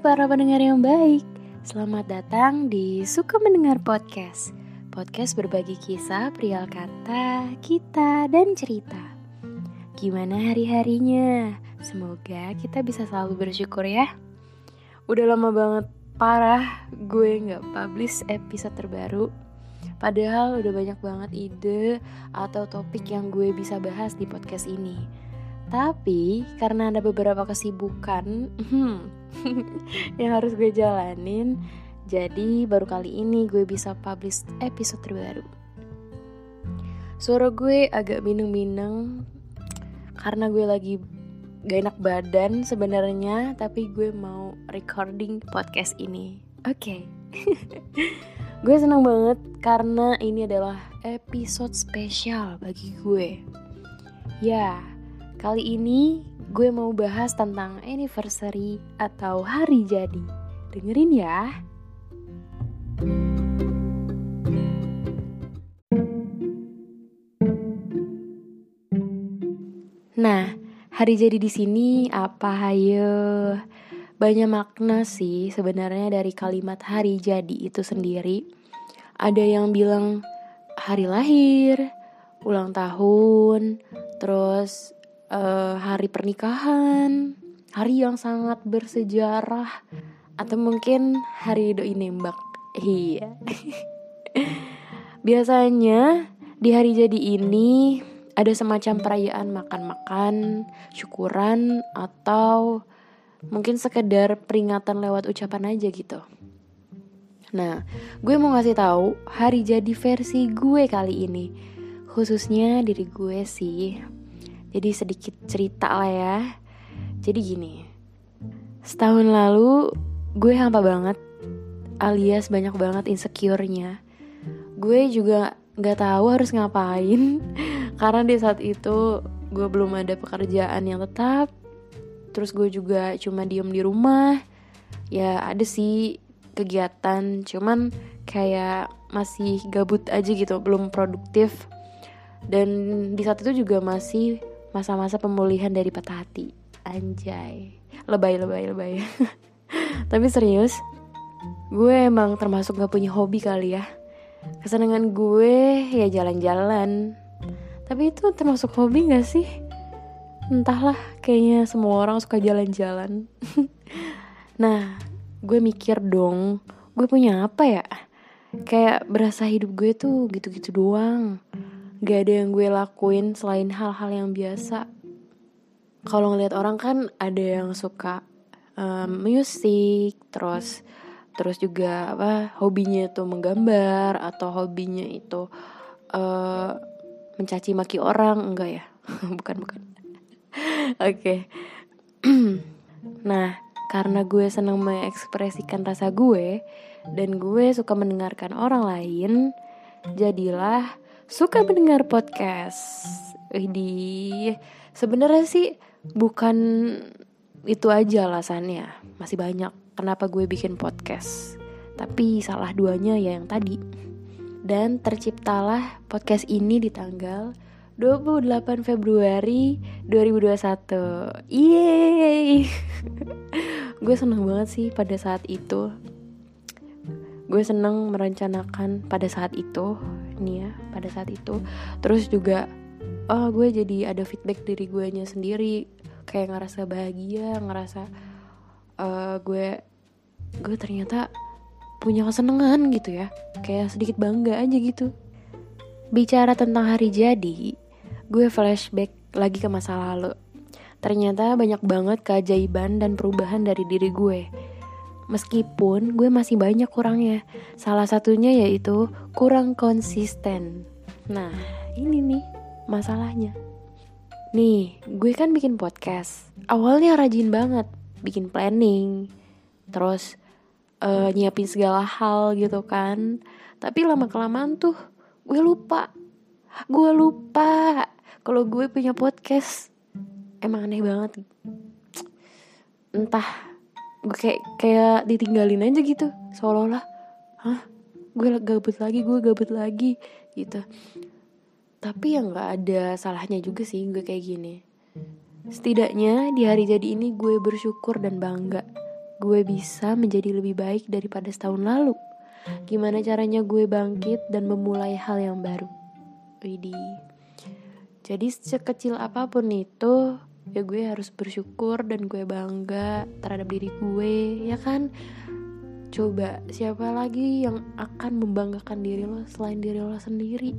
para pendengar yang baik. Selamat datang di Suka Mendengar Podcast. Podcast berbagi kisah, perihal kata, kita, dan cerita. Gimana hari-harinya? Semoga kita bisa selalu bersyukur ya. Udah lama banget parah gue nggak publish episode terbaru. Padahal udah banyak banget ide atau topik yang gue bisa bahas di podcast ini. Tapi karena ada beberapa kesibukan hmm, yang harus gue jalanin, jadi baru kali ini gue bisa publish episode terbaru. Suara gue agak mineng-mineng karena gue lagi gak enak badan sebenarnya, tapi gue mau recording podcast ini. Oke. Okay. gue senang banget karena ini adalah episode spesial bagi gue. Ya, Kali ini gue mau bahas tentang anniversary atau hari jadi. Dengerin ya. Nah, hari jadi di sini apa hayo? Banyak makna sih sebenarnya dari kalimat hari jadi itu sendiri. Ada yang bilang hari lahir, ulang tahun, terus uh, hari pernikahan, hari yang sangat bersejarah, atau mungkin hari doi nembak. Iya. Biasanya di hari jadi ini ada semacam perayaan makan-makan, syukuran, atau mungkin sekedar peringatan lewat ucapan aja gitu. Nah, gue mau ngasih tahu hari jadi versi gue kali ini. Khususnya diri gue sih. Jadi sedikit cerita lah ya. Jadi gini. Setahun lalu gue hampa banget alias banyak banget insecure-nya. Gue juga nggak tahu harus ngapain karena di saat itu gue belum ada pekerjaan yang tetap. Terus gue juga cuma diem di rumah. Ya ada sih kegiatan, cuman kayak masih gabut aja gitu, belum produktif. Dan di saat itu juga masih masa-masa pemulihan dari patah hati. Anjay. Lebay lebay lebay. Tapi serius gue emang termasuk gak punya hobi kali ya. Kesenangan gue ya jalan-jalan. Tapi itu termasuk hobi gak sih? Entahlah kayaknya semua orang suka jalan-jalan. Nah gue mikir dong gue punya apa ya? Kayak berasa hidup gue tuh gitu-gitu doang gak ada yang gue lakuin selain hal-hal yang biasa. Kalau ngeliat orang kan ada yang suka um, musik terus terus juga apa hobinya itu menggambar atau hobinya itu uh, mencaci maki orang. Enggak ya? Bukan bukan. Oke. Nah karena gue senang mengekspresikan rasa gue dan gue suka mendengarkan orang lain jadilah suka mendengar podcast. di sebenarnya sih bukan itu aja alasannya. Masih banyak kenapa gue bikin podcast. Tapi salah duanya ya yang tadi. Dan terciptalah podcast ini di tanggal 28 Februari 2021. Yeay. gue seneng banget sih pada saat itu. Gue seneng merencanakan pada saat itu nih ya pada saat itu. Terus juga oh gue jadi ada feedback diri gue nya sendiri. Kayak ngerasa bahagia ngerasa uh, gue gue ternyata punya kesenangan gitu ya. Kayak sedikit bangga aja gitu. Bicara tentang hari jadi gue flashback lagi ke masa lalu. Ternyata banyak banget keajaiban dan perubahan dari diri gue Meskipun gue masih banyak kurangnya. Salah satunya yaitu kurang konsisten. Nah, ini nih masalahnya. Nih, gue kan bikin podcast. Awalnya rajin banget bikin planning. Terus uh, nyiapin segala hal gitu kan. Tapi lama-kelamaan tuh gue lupa. Gue lupa kalau gue punya podcast. Emang aneh banget. Entah gue kayak kayak ditinggalin aja gitu seolah-olah hah gue gabut lagi gue gabut lagi gitu tapi yang nggak ada salahnya juga sih gue kayak gini setidaknya di hari jadi ini gue bersyukur dan bangga gue bisa menjadi lebih baik daripada setahun lalu? Gimana caranya gue bangkit dan memulai hal yang baru? Widih. Jadi sekecil apa pun itu, ya gue harus bersyukur dan gue bangga terhadap diri gue, ya kan? Coba siapa lagi yang akan membanggakan diri lo selain diri lo sendiri?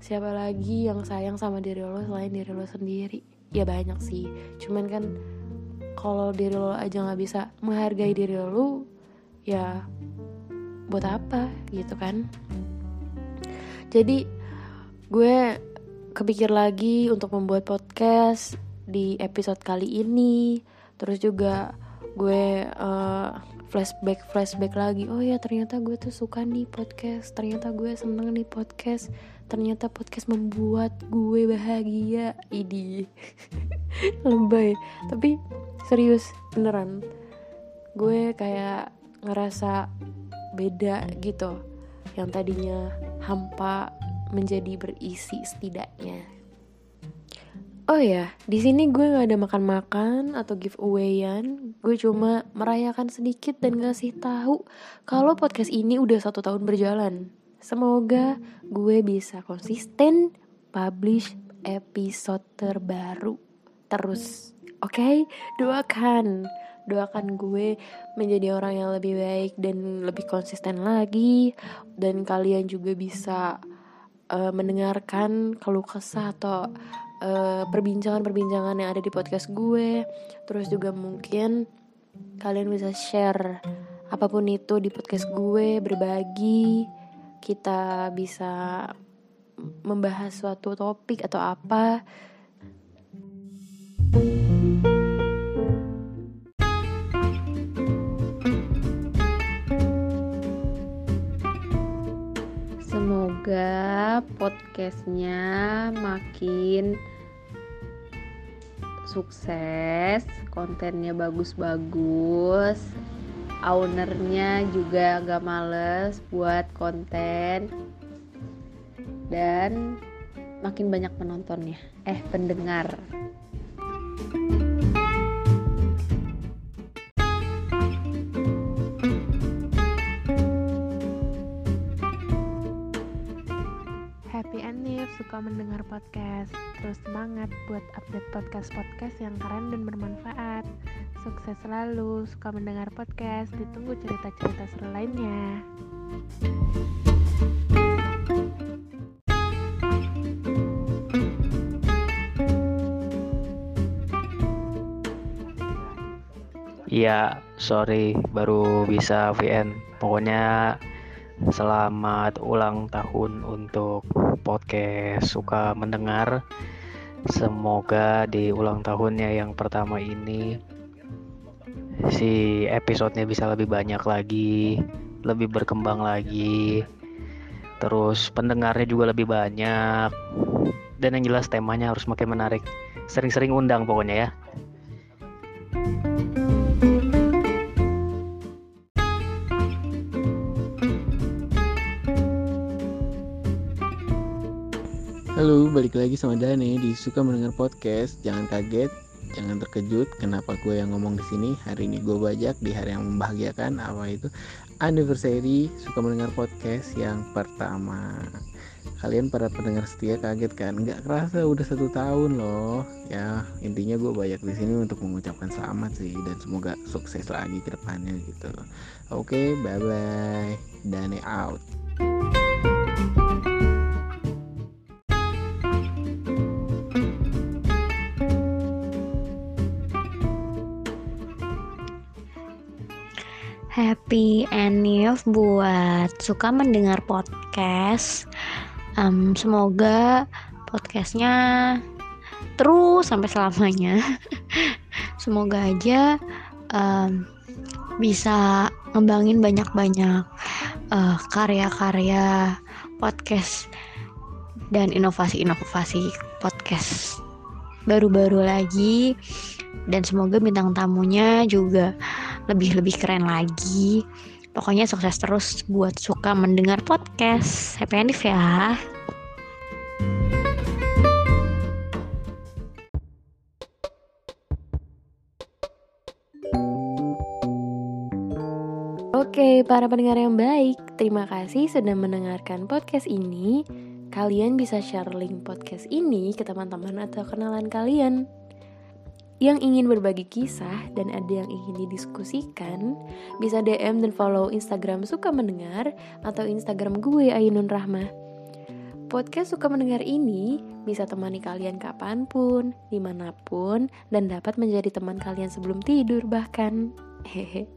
Siapa lagi yang sayang sama diri lo selain diri lo sendiri? Ya banyak sih, cuman kan kalau diri lo aja nggak bisa menghargai diri lo ya buat apa gitu kan jadi gue kepikir lagi untuk membuat podcast di episode kali ini. Terus juga gue uh, flashback flashback lagi. Oh ya ternyata gue tuh suka nih podcast. Ternyata gue seneng nih podcast. Ternyata podcast membuat gue bahagia. Idi. Lebay. Tapi serius beneran. Gue kayak ngerasa beda gitu. Yang tadinya hampa menjadi berisi setidaknya Oh ya, di sini gue gak ada makan-makan atau giveawayan. Gue cuma merayakan sedikit dan ngasih tahu kalau podcast ini udah satu tahun berjalan. Semoga gue bisa konsisten publish episode terbaru terus. Oke, okay? doakan, doakan gue menjadi orang yang lebih baik dan lebih konsisten lagi, dan kalian juga bisa uh, mendengarkan keluh kesah atau eh, perbincangan-perbincangan yang ada di podcast gue. Terus juga mungkin kalian bisa share apa pun itu di podcast gue, berbagi. Kita bisa membahas suatu topik atau apa. semoga podcastnya makin sukses kontennya bagus-bagus ownernya juga gak males buat konten dan makin banyak penontonnya eh pendengar suka mendengar podcast. Terus semangat buat update podcast-podcast yang keren dan bermanfaat. Sukses selalu, suka mendengar podcast. Ditunggu cerita-cerita seru lainnya. Iya, sorry baru bisa VN. Pokoknya Selamat ulang tahun untuk podcast suka mendengar. Semoga di ulang tahunnya yang pertama ini si episodenya bisa lebih banyak lagi, lebih berkembang lagi. Terus pendengarnya juga lebih banyak. Dan yang jelas temanya harus makin menarik. Sering-sering undang pokoknya ya. Balik lagi sama Dane di Suka Mendengar Podcast. Jangan kaget, jangan terkejut kenapa gue yang ngomong di sini. Hari ini gue bajak di hari yang membahagiakan apa itu anniversary Suka Mendengar Podcast yang pertama. Kalian para pendengar setia kaget kan? Nggak kerasa udah satu tahun loh. Ya intinya gue banyak di sini untuk mengucapkan selamat sih dan semoga sukses lagi ke depannya gitu. Oke, bye bye. Dane out. Anniv buat suka mendengar podcast. Um, semoga podcastnya terus sampai selamanya. semoga aja um, bisa ngembangin banyak-banyak uh, karya-karya podcast dan inovasi-inovasi podcast baru-baru lagi dan semoga bintang tamunya juga lebih-lebih keren lagi. Pokoknya sukses terus buat suka mendengar podcast. Happy Endif ya. Oke, para pendengar yang baik, terima kasih sudah mendengarkan podcast ini. Kalian bisa share link podcast ini ke teman-teman atau kenalan kalian yang ingin berbagi kisah dan ada yang ingin didiskusikan, bisa DM dan follow Instagram Suka Mendengar atau Instagram gue Ainun Rahmah. Podcast Suka Mendengar ini bisa temani kalian kapan pun, di mana pun, dan dapat menjadi teman kalian sebelum tidur bahkan. Hehe.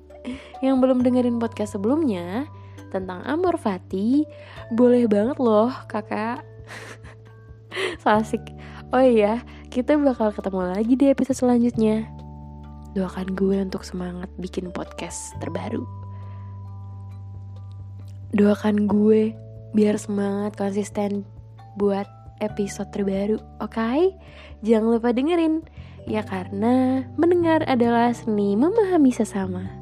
Yang belum dengerin podcast sebelumnya tentang Amor Fati, boleh banget loh kakak. so asik. Oh iya, kita bakal ketemu lagi di episode selanjutnya. Doakan gue untuk semangat bikin podcast terbaru. Doakan gue biar semangat konsisten buat episode terbaru, oke? Okay? Jangan lupa dengerin, ya karena mendengar adalah seni memahami sesama.